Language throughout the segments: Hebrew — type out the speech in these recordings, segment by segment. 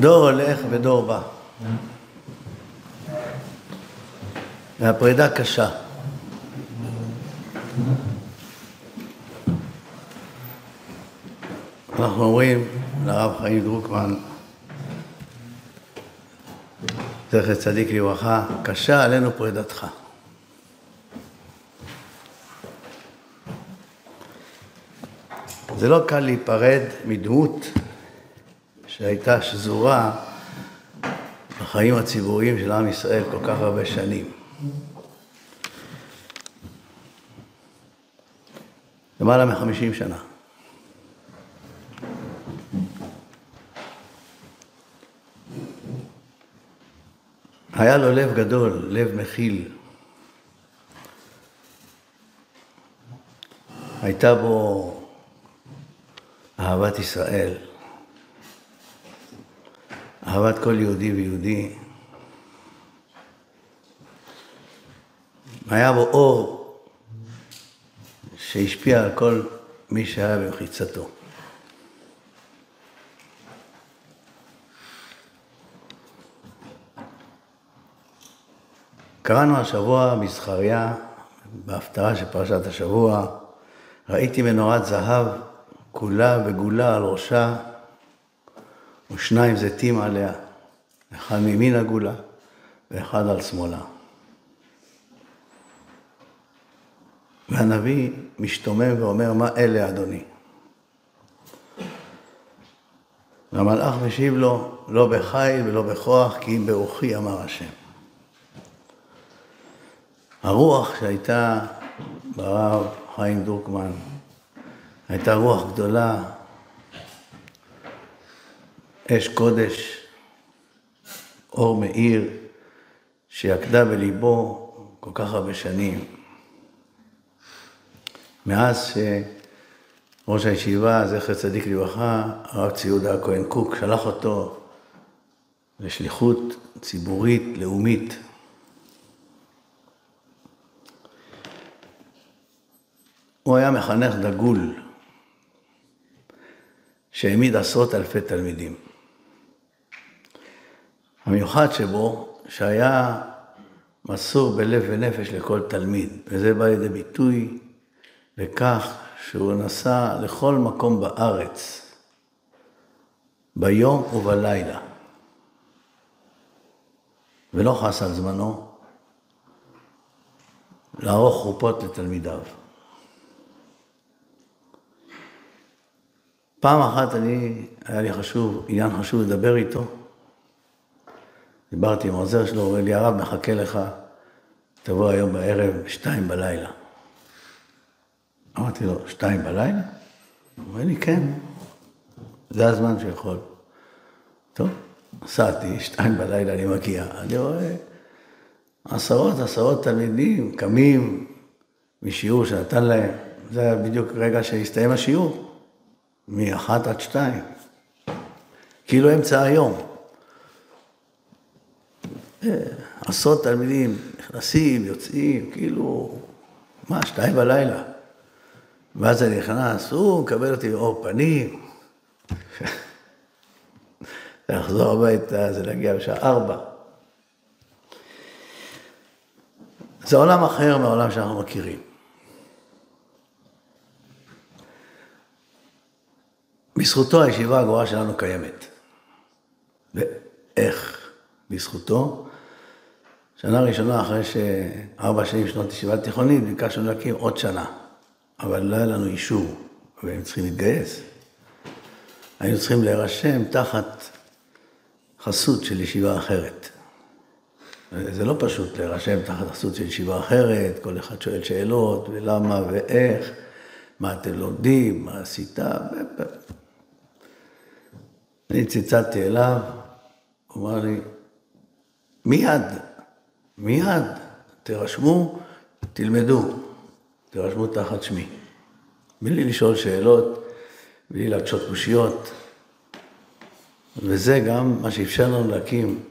דור הולך ודור בא. והפרידה קשה. אנחנו אומרים לרב חיים דרוקמן, זכר צדיק לברכה, קשה עלינו פרידתך. זה לא קל להיפרד מדמות שהייתה שזורה בחיים הציבוריים של עם ישראל כל כך הרבה שנים. למעלה מחמישים שנה. היה לו לב גדול, לב מכיל. הייתה בו אהבת ישראל, אהבת כל יהודי ויהודי. היה בו אור שהשפיע על כל מי שהיה במחיצתו. קראנו השבוע בזכריה, בהפטרה של פרשת השבוע, ראיתי מנורת זהב כולה וגולה על ראשה ושניים זיתים עליה, אחד מימין הגולה ואחד על שמאלה. והנביא משתומם ואומר, מה אלה, אדוני? והמלאך משיב לו, לא בחיל ולא בכוח, כי אם ברוחי אמר השם. הרוח שהייתה ברב חיים דרוקמן הייתה רוח גדולה, אש קודש, אור מאיר, שיקדה בליבו כל כך הרבה שנים. מאז שראש הישיבה, זכר צדיק לברכה, הרב ציודה הכהן קוק, שלח אותו לשליחות ציבורית, לאומית. הוא היה מחנך דגול, שהעמיד עשרות אלפי תלמידים. המיוחד שבו, שהיה מסור בלב ונפש לכל תלמיד, וזה בא לידי ביטוי בכך שהוא נסע לכל מקום בארץ, ביום ובלילה, ולא חס על זמנו לערוך חופות לתלמידיו. פעם אחת אני, היה לי חשוב, עניין חשוב לדבר איתו. דיברתי עם העוזר שלו, אומר לי, הרב מחכה לך, תבוא היום בערב, שתיים בלילה. אמרתי לו, שתיים בלילה? הוא אומר לי, כן, זה הזמן שיכול. טוב, נסעתי, שתיים בלילה אני מגיע, אני רואה עשרות עשרות תלמידים קמים משיעור שנתן להם, זה היה בדיוק רגע שהסתיים השיעור. מאחת עד שתיים, כאילו אמצע היום. עשרות תלמידים נכנסים, יוצאים, כאילו, מה, שתיים בלילה. ואז אני נכנס, הוא מקבל אותי באור פנים. לחזור הביתה, זה להגיע בשעה ארבע. זה עולם אחר מהעולם שאנחנו מכירים. בזכותו הישיבה הגבוהה שלנו קיימת. ואיך בזכותו? שנה ראשונה אחרי שארבע שנים שנות ישיבה תיכונית, ביקשנו להקים עוד שנה, אבל לא היה לנו אישור, והם צריכים להתגייס. היינו צריכים להירשם תחת חסות של ישיבה אחרת. זה לא פשוט להירשם תחת חסות של ישיבה אחרת, כל אחד שואל שאלות, ולמה ואיך, מה אתם לומדים, מה עשית, אני צלצלתי אליו, הוא אמר לי, מיד, מיד, תירשמו, תלמדו, תירשמו תחת שמי. בלי לשאול שאלות, בלי להקשות קושיות. וזה גם מה שאפשר לנו להקים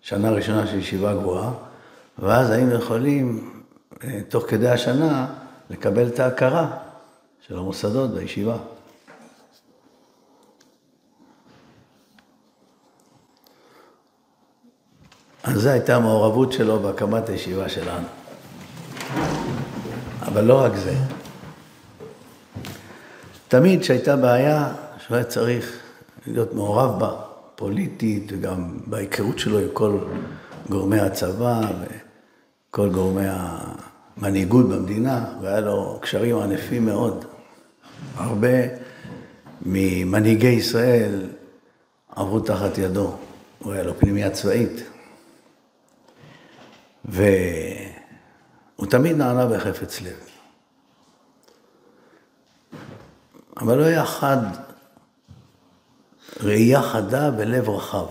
שנה ראשונה של ישיבה גבוהה, ואז היינו יכולים, אה, תוך כדי השנה, לקבל את ההכרה של המוסדות בישיבה. אז זו הייתה המעורבות שלו בהקמת הישיבה שלנו. אבל לא רק זה. תמיד כשהייתה בעיה שהוא היה צריך להיות מעורב בה, פוליטית, וגם בהיכרות שלו עם כל גורמי הצבא וכל גורמי המנהיגות במדינה, והיה לו קשרים ענפים מאוד. הרבה ממנהיגי ישראל עברו תחת ידו, הוא היה לו פנימייה צבאית. והוא תמיד נענה בחפץ לב. אבל לא היה חד, ראייה חדה ולב רחב.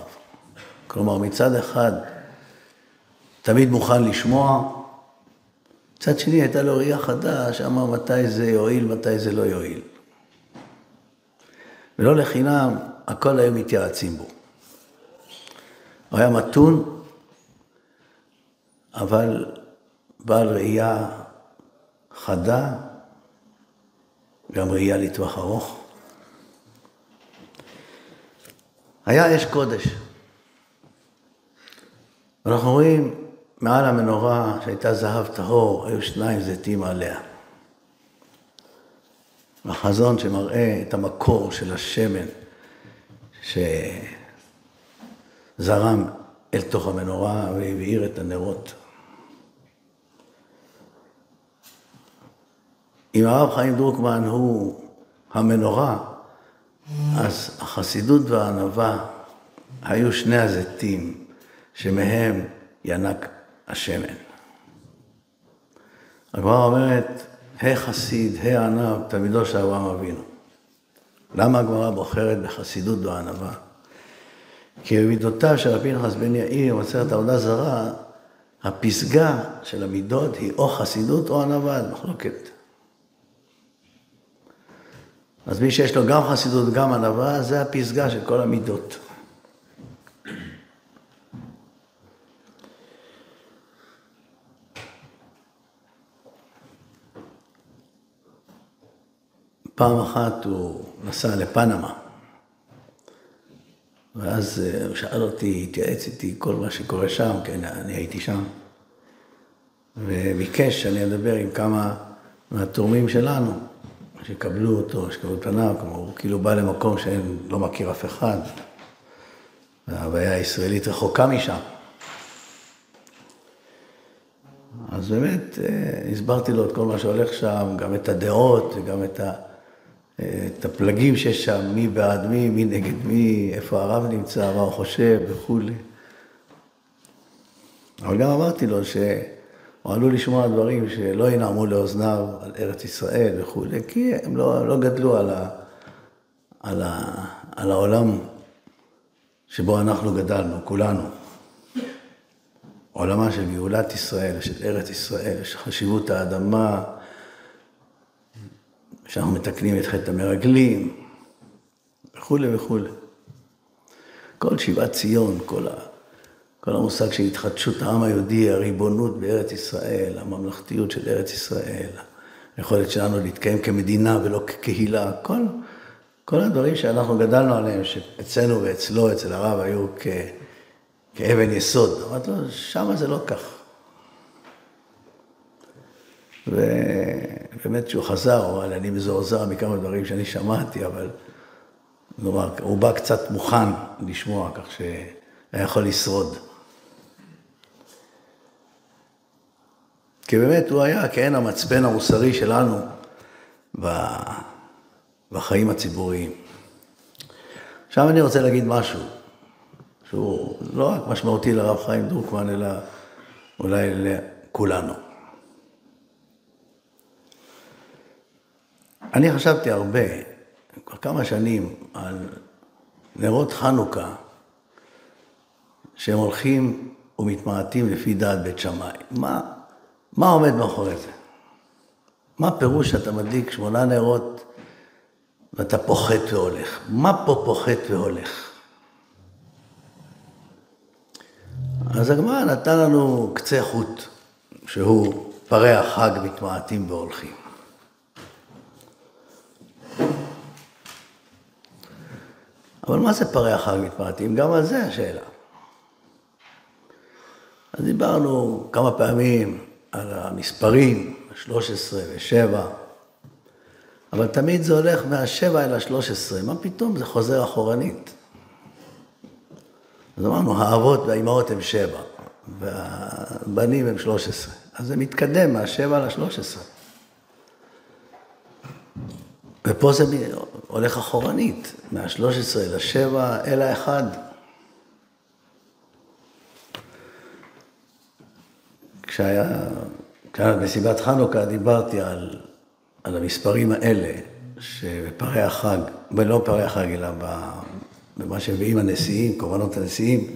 כלומר, מצד אחד, תמיד מוכן לשמוע, מצד שני הייתה לו ראייה חדה שאמר מתי זה יועיל, מתי זה לא יועיל. ולא לחינם, הכל היו מתייעצים בו. הוא היה מתון, אבל בעל ראייה חדה, גם ראייה לטווח ארוך. היה אש קודש. אנחנו רואים מעל המנורה שהייתה זהב טהור, היו שניים זיתים עליה. החזון שמראה את המקור של השמן שזרם אל תוך המנורה והבעיר את הנרות. אם הרב חיים דרוקמן הוא המנורה, אז החסידות והענווה היו שני הזיתים שמהם ינק השמן. הגמרא אומרת, ה' חסיד, ה' ענב, תלמידו של אברהם אבינו. למה הגמרא בוחרת בחסידות וענווה? כי במידותיו של רבי פנחס בן יאיר, במסכת עבודה זרה, הפסגה של המידות היא או חסידות או ענווה, מחלוקת. אז מי שיש לו גם חסידות וגם ענווה, זה הפסגה של כל המידות. פעם אחת הוא נסע לפנמה, ואז אה, הוא שאל אותי, התייעץ איתי כל מה שקורה שם, כן, אני הייתי שם, וביקש שאני אדבר עם כמה מהתורמים שלנו, שיקבלו אותו, שיקבלו את פניו, כלומר, הוא כאילו בא למקום שלא מכיר אף אחד, וההוויה הישראלית רחוקה משם. אז באמת אה, הסברתי לו את כל מה שהולך שם, גם את הדעות וגם את ה... את הפלגים שיש שם, מי בעד מי, מי נגד מי, איפה הרב נמצא, מה הוא חושב וכולי. אבל גם אמרתי לו שהוא עלול לשמוע דברים שלא ינעמו לאוזניו על ארץ ישראל וכולי, כי הם לא, לא גדלו על, ה, על, ה, על העולם שבו אנחנו גדלנו, כולנו. עולמה של גאולת ישראל, של ארץ ישראל, של חשיבות האדמה, שאנחנו מתקנים את חטא המרגלים, וכולי וכולי. כל שיבת ציון, כל, ה, כל המושג של התחדשות העם היהודי, הריבונות בארץ ישראל, הממלכתיות של ארץ ישראל, היכולת שלנו להתקיים כמדינה ולא כקהילה, כל, כל הדברים שאנחנו גדלנו עליהם, שאצלנו ואצלו, אצל הרב, היו כ, כאבן יסוד. אמרתי לו, שמה זה לא כך. ובאמת כשהוא חזר, הוא אמר אני מזועזע מכמה דברים שאני שמעתי, אבל כלומר, הוא בא קצת מוכן לשמוע, כך שהיה יכול לשרוד. כי באמת הוא היה כעין המצפן המוסרי שלנו בחיים הציבוריים. עכשיו אני רוצה להגיד משהו, שהוא לא רק משמעותי לרב חיים דרוקמן, אלא אולי לכולנו. אני חשבתי הרבה, כבר כמה שנים, על נרות חנוכה, שהם הולכים ומתמעטים לפי דעת בית שמאי. מה, מה עומד מאחורי זה? מה פירוש שאתה מדליק שמונה נרות ואתה פוחת והולך? מה פה פוחת והולך? אז הגמרא נתן לנו קצה חוט, שהוא פרי החג מתמעטים והולכים. אבל מה זה פרי החג מתפרטים? גם על זה השאלה. דיברנו כמה פעמים על המספרים, 13 ו-7, אבל תמיד זה הולך מה-7 אל ה-13, מה פתאום זה חוזר אחורנית. אז אמרנו, האבות והאימהות הם 7, והבנים הם 13, אז זה מתקדם מה-7 ל-13. ופה זה הולך אחורנית, מה-13 ל-7 אל האחד. כשהיה, כשהיה מסיבת חנוכה דיברתי על, על המספרים האלה, שבפרי החג, ולא פרי החג, אלא במה שמביאים הנשיאים, קורבנות הנשיאים,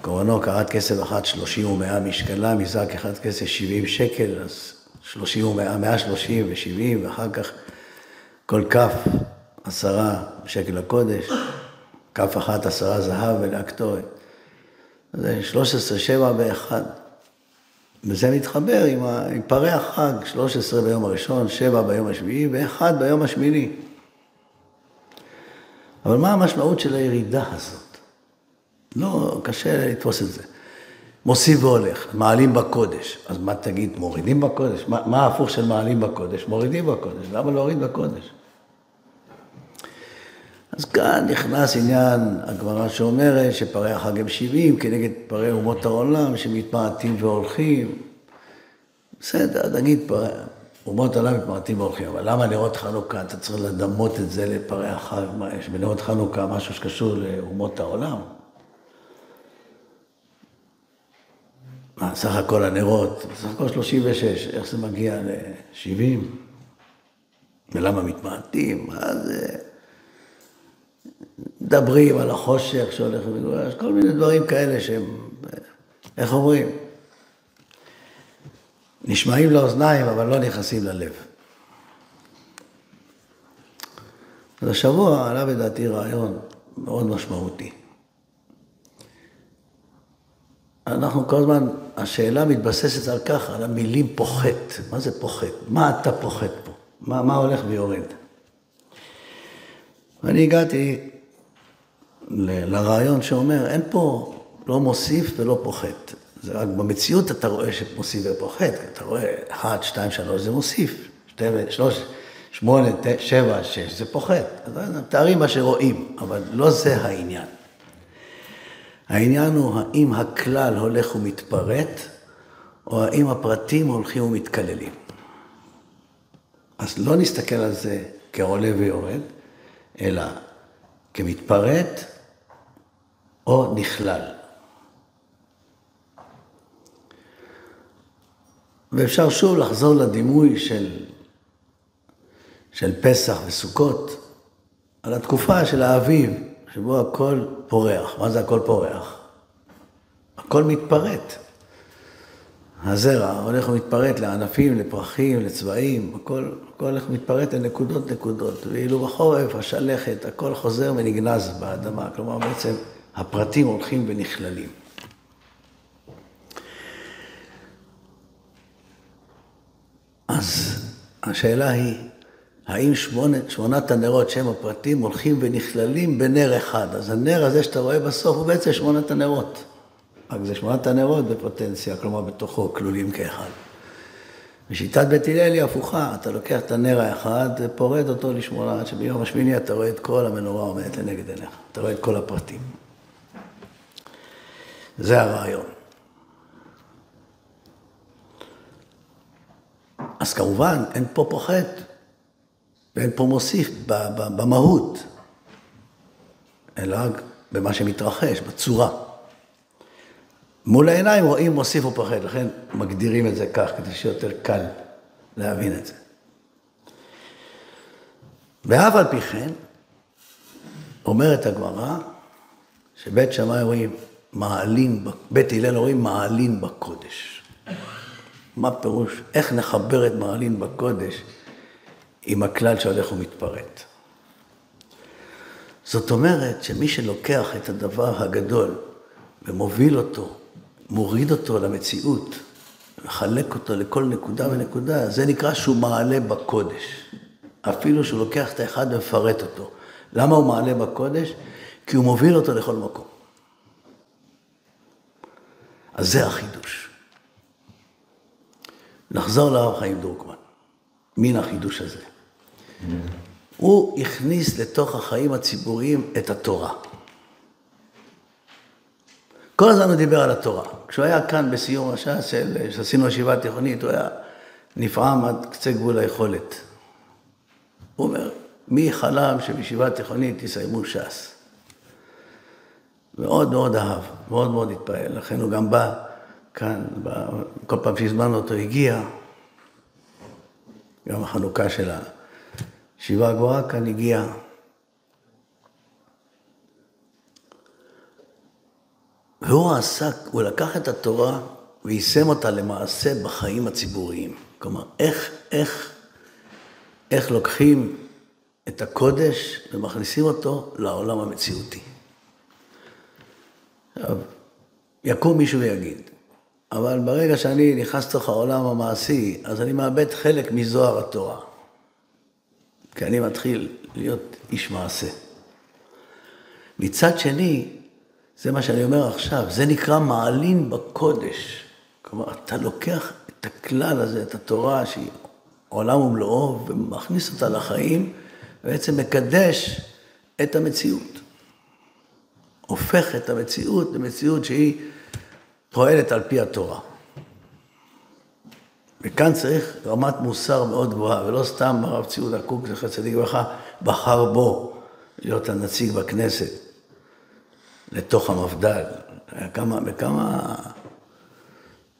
קורבנו קרת כסף אחת שלושים ומאה משקלה, מזרק אחד כסף שבעים שקל, אז שלושים ומאה, מאה שלושים ושבעים, ואחר כך כל כף עשרה שקל הקודש, כף אחת עשרה זהב ולהקטורת. זה שלוש עשרה, שבע ואחד. וזה מתחבר עם, ה... עם פרי החג, 13 ביום הראשון, 7 ביום השביעי ו-1 ביום השמיני. אבל מה המשמעות של הירידה הזאת? לא, קשה לתפוס את זה. מוסיף והולך, מעלים בקודש. אז מה תגיד, מורידים בקודש? מה, מה ההפוך של מעלים בקודש? מורידים בקודש. למה להוריד בקודש? אז כאן נכנס עניין הגמרא שאומרת שפרי החג הם 70 כנגד פרי אומות העולם שמתמעטים והולכים. בסדר, נגיד פרי, אומות העולם מתמעטים והולכים, אבל למה נרות חנוכה? אתה צריך לדמות את זה לפרי החג, מה יש בנרות חנוכה משהו שקשור לאומות העולם? מה, סך הכל הנרות, סך הכל 36, איך זה מגיע ל-70? ולמה מתמעטים? מה זה... מדברים על החושך שהולך ומתגורש, כל מיני דברים כאלה שהם, איך אומרים? נשמעים לאוזניים, אבל לא נכנסים ללב. אז השבוע עלה בדעתי רעיון מאוד משמעותי. אנחנו כל הזמן, השאלה מתבססת על כך, על המילים פוחת. מה זה פוחת? מה אתה פוחת פה? מה, מה הולך ויורד? ואני הגעתי לרעיון שאומר, אין פה לא מוסיף ולא פוחת. זה רק במציאות אתה רואה שמוסיף ופוחת, אתה רואה 1, 2, 3 זה מוסיף, 3, 8, 7, 6 זה פוחת. תארים מה שרואים, אבל לא זה העניין. העניין הוא האם הכלל הולך ומתפרט, או האם הפרטים הולכים ומתקללים. אז לא נסתכל על זה כעולה ויורד, אלא כמתפרט או נכלל. ואפשר שוב לחזור לדימוי של, של פסח וסוכות, על התקופה של האביב, שבו הכל פורח. מה זה הכל פורח? הכל מתפרט. הזרע הולך ומתפרט לענפים, לפרחים, לצבעים, הכל, הכל הולך ומתפרט לנקודות נקודות. ואילו בחורף, השלכת, הכל חוזר ונגנז באדמה. כלומר, בעצם הפרטים הולכים ונכללים. אז השאלה היא, האם שמונת, שמונת הנרות שהם הפרטים הולכים ונכללים בנר אחד? אז הנר הזה שאתה רואה בסוף הוא בעצם שמונת הנרות. רק זה שמונת הנרות בפוטנציה, כלומר בתוכו כלולים כאחד. בשיטת בית הלל היא הפוכה, אתה לוקח את הנר האחד ופורד אותו לשמונה, עד שביום השמיני אתה רואה את כל המנורה עומדת לנגד עיניך, אתה רואה את כל הפרטים. זה הרעיון. אז כמובן, אין פה פוחת ואין פה מוסיף במהות, אלא במה שמתרחש, בצורה. מול העיניים רואים מוסיף ופוחת, לכן מגדירים את זה כך, כדי שיותר קל להבין את זה. ואף על פי כן, אומרת הגמרא, שבית שמאי רואים מעלין, בית הלל רואים מעלין בקודש. מה פירוש, איך נחבר את מעלין בקודש עם הכלל שהולך ומתפרט. זאת אומרת שמי שלוקח את הדבר הגדול ומוביל אותו, מוריד אותו למציאות, מחלק אותו לכל נקודה ונקודה, זה נקרא שהוא מעלה בקודש. אפילו שהוא לוקח את האחד ומפרט אותו. למה הוא מעלה בקודש? כי הוא מוביל אותו לכל מקום. אז זה החידוש. נחזור לרב חיים דרוקמן, מן החידוש הזה. הוא הכניס לתוך החיים הציבוריים את התורה. כל הזמן הוא דיבר על התורה. כשהוא היה כאן בסיום השעה של, שעשינו ישיבה תיכונית, הוא היה נפעם עד קצה גבול היכולת. הוא אומר, מי חלם שבישיבה תיכונית יסיימו ש"ס? מאוד מאוד אהב, מאוד מאוד התפעל, לכן הוא גם בא כאן, בא, כל פעם שהזמנו אותו הגיע, גם החנוכה של הישיבה הגבוהה כאן הגיע. והוא עסק, הוא לקח את התורה ויישם אותה למעשה בחיים הציבוריים. כלומר, איך, איך, איך לוקחים את הקודש ומכניסים אותו לעולם המציאותי. יקום מישהו ויגיד, אבל ברגע שאני נכנס לתוך העולם המעשי, אז אני מאבד חלק מזוהר התורה. כי אני מתחיל להיות איש מעשה. מצד שני, זה מה שאני אומר עכשיו, זה נקרא מעלין בקודש. כלומר, אתה לוקח את הכלל הזה, את התורה, שהיא עולם ומלואו, ומכניס אותה לחיים, ובעצם מקדש את המציאות. הופך את המציאות למציאות שהיא פועלת על פי התורה. וכאן צריך רמת מוסר מאוד גבוהה, ולא סתם הרב ציודה קוק, זכר צדיק לברכה, בחר בו להיות הנציג בכנסת, לתוך המפד"ל. כמה, בכמה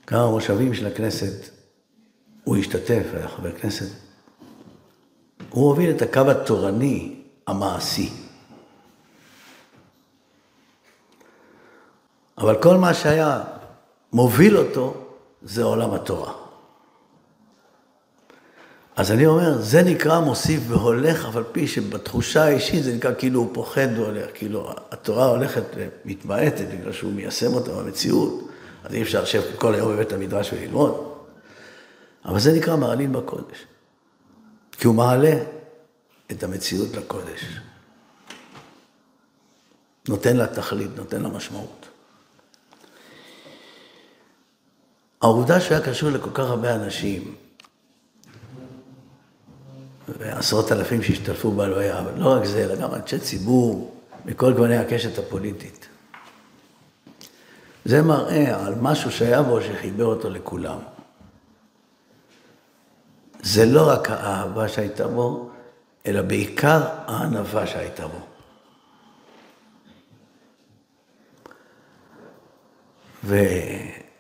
כמה מושבים של הכנסת הוא השתתף, היה חבר כנסת. הוא הוביל את הקו התורני המעשי. אבל כל מה שהיה מוביל אותו זה עולם התורה. אז אני אומר, זה נקרא מוסיף והולך, אבל פי שבתחושה האישית זה נקרא כאילו הוא פוחד והולך, כאילו התורה הולכת ומתמעטת בגלל שהוא מיישם אותה במציאות, אז אי אפשר לשבת כל היום בבית המדרש וללמוד. אבל זה נקרא מעלין בקודש, כי הוא מעלה את המציאות לקודש. נותן לה תכלית, נותן לה משמעות. העובדה שהיה קשור לכל כך הרבה אנשים, ועשרות אלפים שהשתתפו בהלוויה, אבל לא רק זה, אלא גם אנשי ציבור מכל גווני הקשת הפוליטית. זה מראה על משהו שהיה בו שחיבר אותו לכולם. זה לא רק האהבה שהייתה בו, אלא בעיקר הענווה שהייתה בו.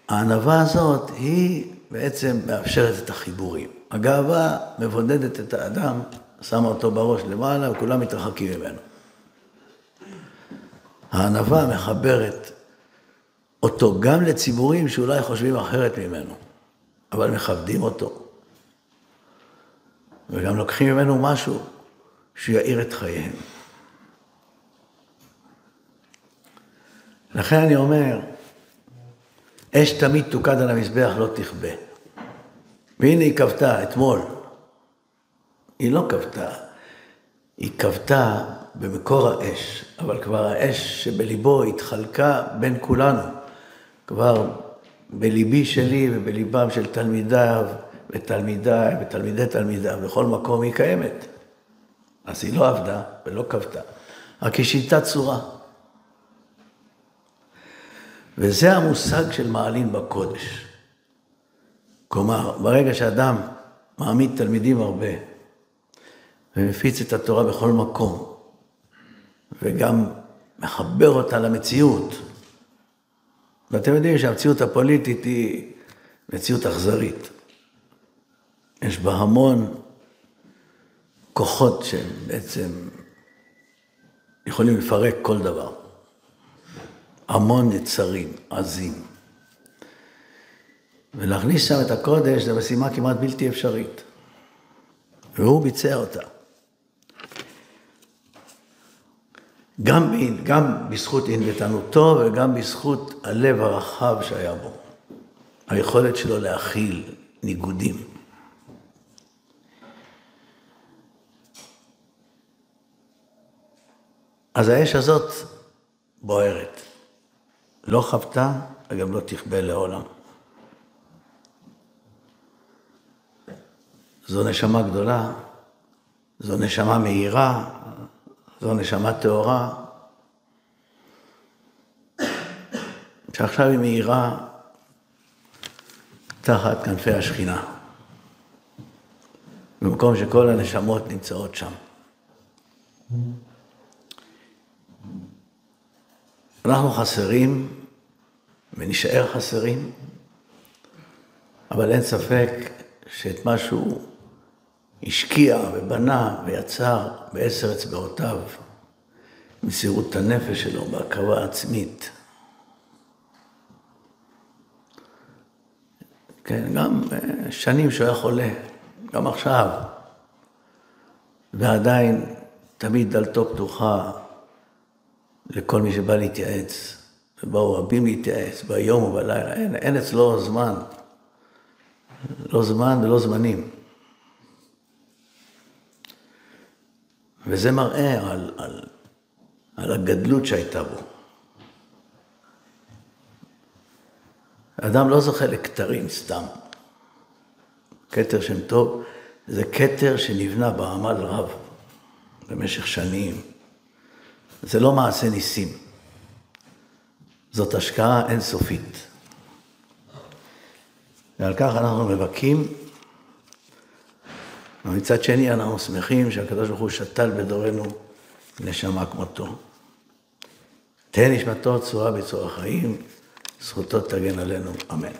והענווה הזאת היא בעצם מאפשרת את החיבורים. הגאווה מבודדת את האדם, שמה אותו בראש למעלה וכולם מתרחקים ממנו. הענווה מחברת אותו גם לציבורים שאולי חושבים אחרת ממנו, אבל מכבדים אותו. וגם לוקחים ממנו משהו שיאיר את חייהם. לכן אני אומר, אש תמיד תוקד על המזבח, לא תכבה. והנה היא כבתה אתמול. היא לא כבתה, היא כבתה במקור האש, אבל כבר האש שבליבו התחלקה בין כולנו. כבר בליבי שלי ובליבם של תלמידיו ותלמידיי ותלמידי תלמידיו, בכל מקום היא קיימת. אז היא לא עבדה ולא כבתה, רק היא שינתה צורה. וזה המושג של מעלין בקודש. כלומר, ברגע שאדם מעמיד תלמידים הרבה ומפיץ את התורה בכל מקום, וגם מחבר אותה למציאות, ואתם יודעים שהמציאות הפוליטית היא מציאות אכזרית. יש בה המון כוחות שהם בעצם יכולים לפרק כל דבר. המון יצרים עזים. ולהכניס שם את הקודש זו משימה כמעט בלתי אפשרית. והוא ביצע אותה. גם, גם בזכות ענוותנותו וגם בזכות הלב הרחב שהיה בו. היכולת שלו להכיל ניגודים. אז האש הזאת בוערת. לא חוותה וגם לא תכבה לעולם. זו נשמה גדולה, זו נשמה מהירה, זו נשמה טהורה, שעכשיו היא מהירה תחת כנפי השכינה, במקום שכל הנשמות נמצאות שם. אנחנו חסרים ונשאר חסרים, אבל אין ספק שאת מה שהוא השקיע ובנה ויצר בעשר אצבעותיו, מסירות הנפש שלו, בהקרבה עצמית. כן, גם אה, שנים שהוא היה חולה, גם עכשיו, ועדיין תמיד דלתו פתוחה לכל מי שבא להתייעץ, ובאו רבים להתייעץ, ביום ובלילה, אין, אין אצלו זמן, לא זמן ולא זמנים. וזה מראה על, על, על הגדלות שהייתה בו. האדם לא זוכה לכתרים סתם. כתר שם טוב זה כתר שנבנה בעמל רב במשך שנים. זה לא מעשה ניסים, זאת השקעה אינסופית. ועל כך אנחנו מבכים, ומצד שני אנחנו שמחים שהקדוש ברוך הוא שתל בדורנו נשמה כמותו. תהא נשמתו צורה בצורה חיים, זכותו תגן עלינו, אמן.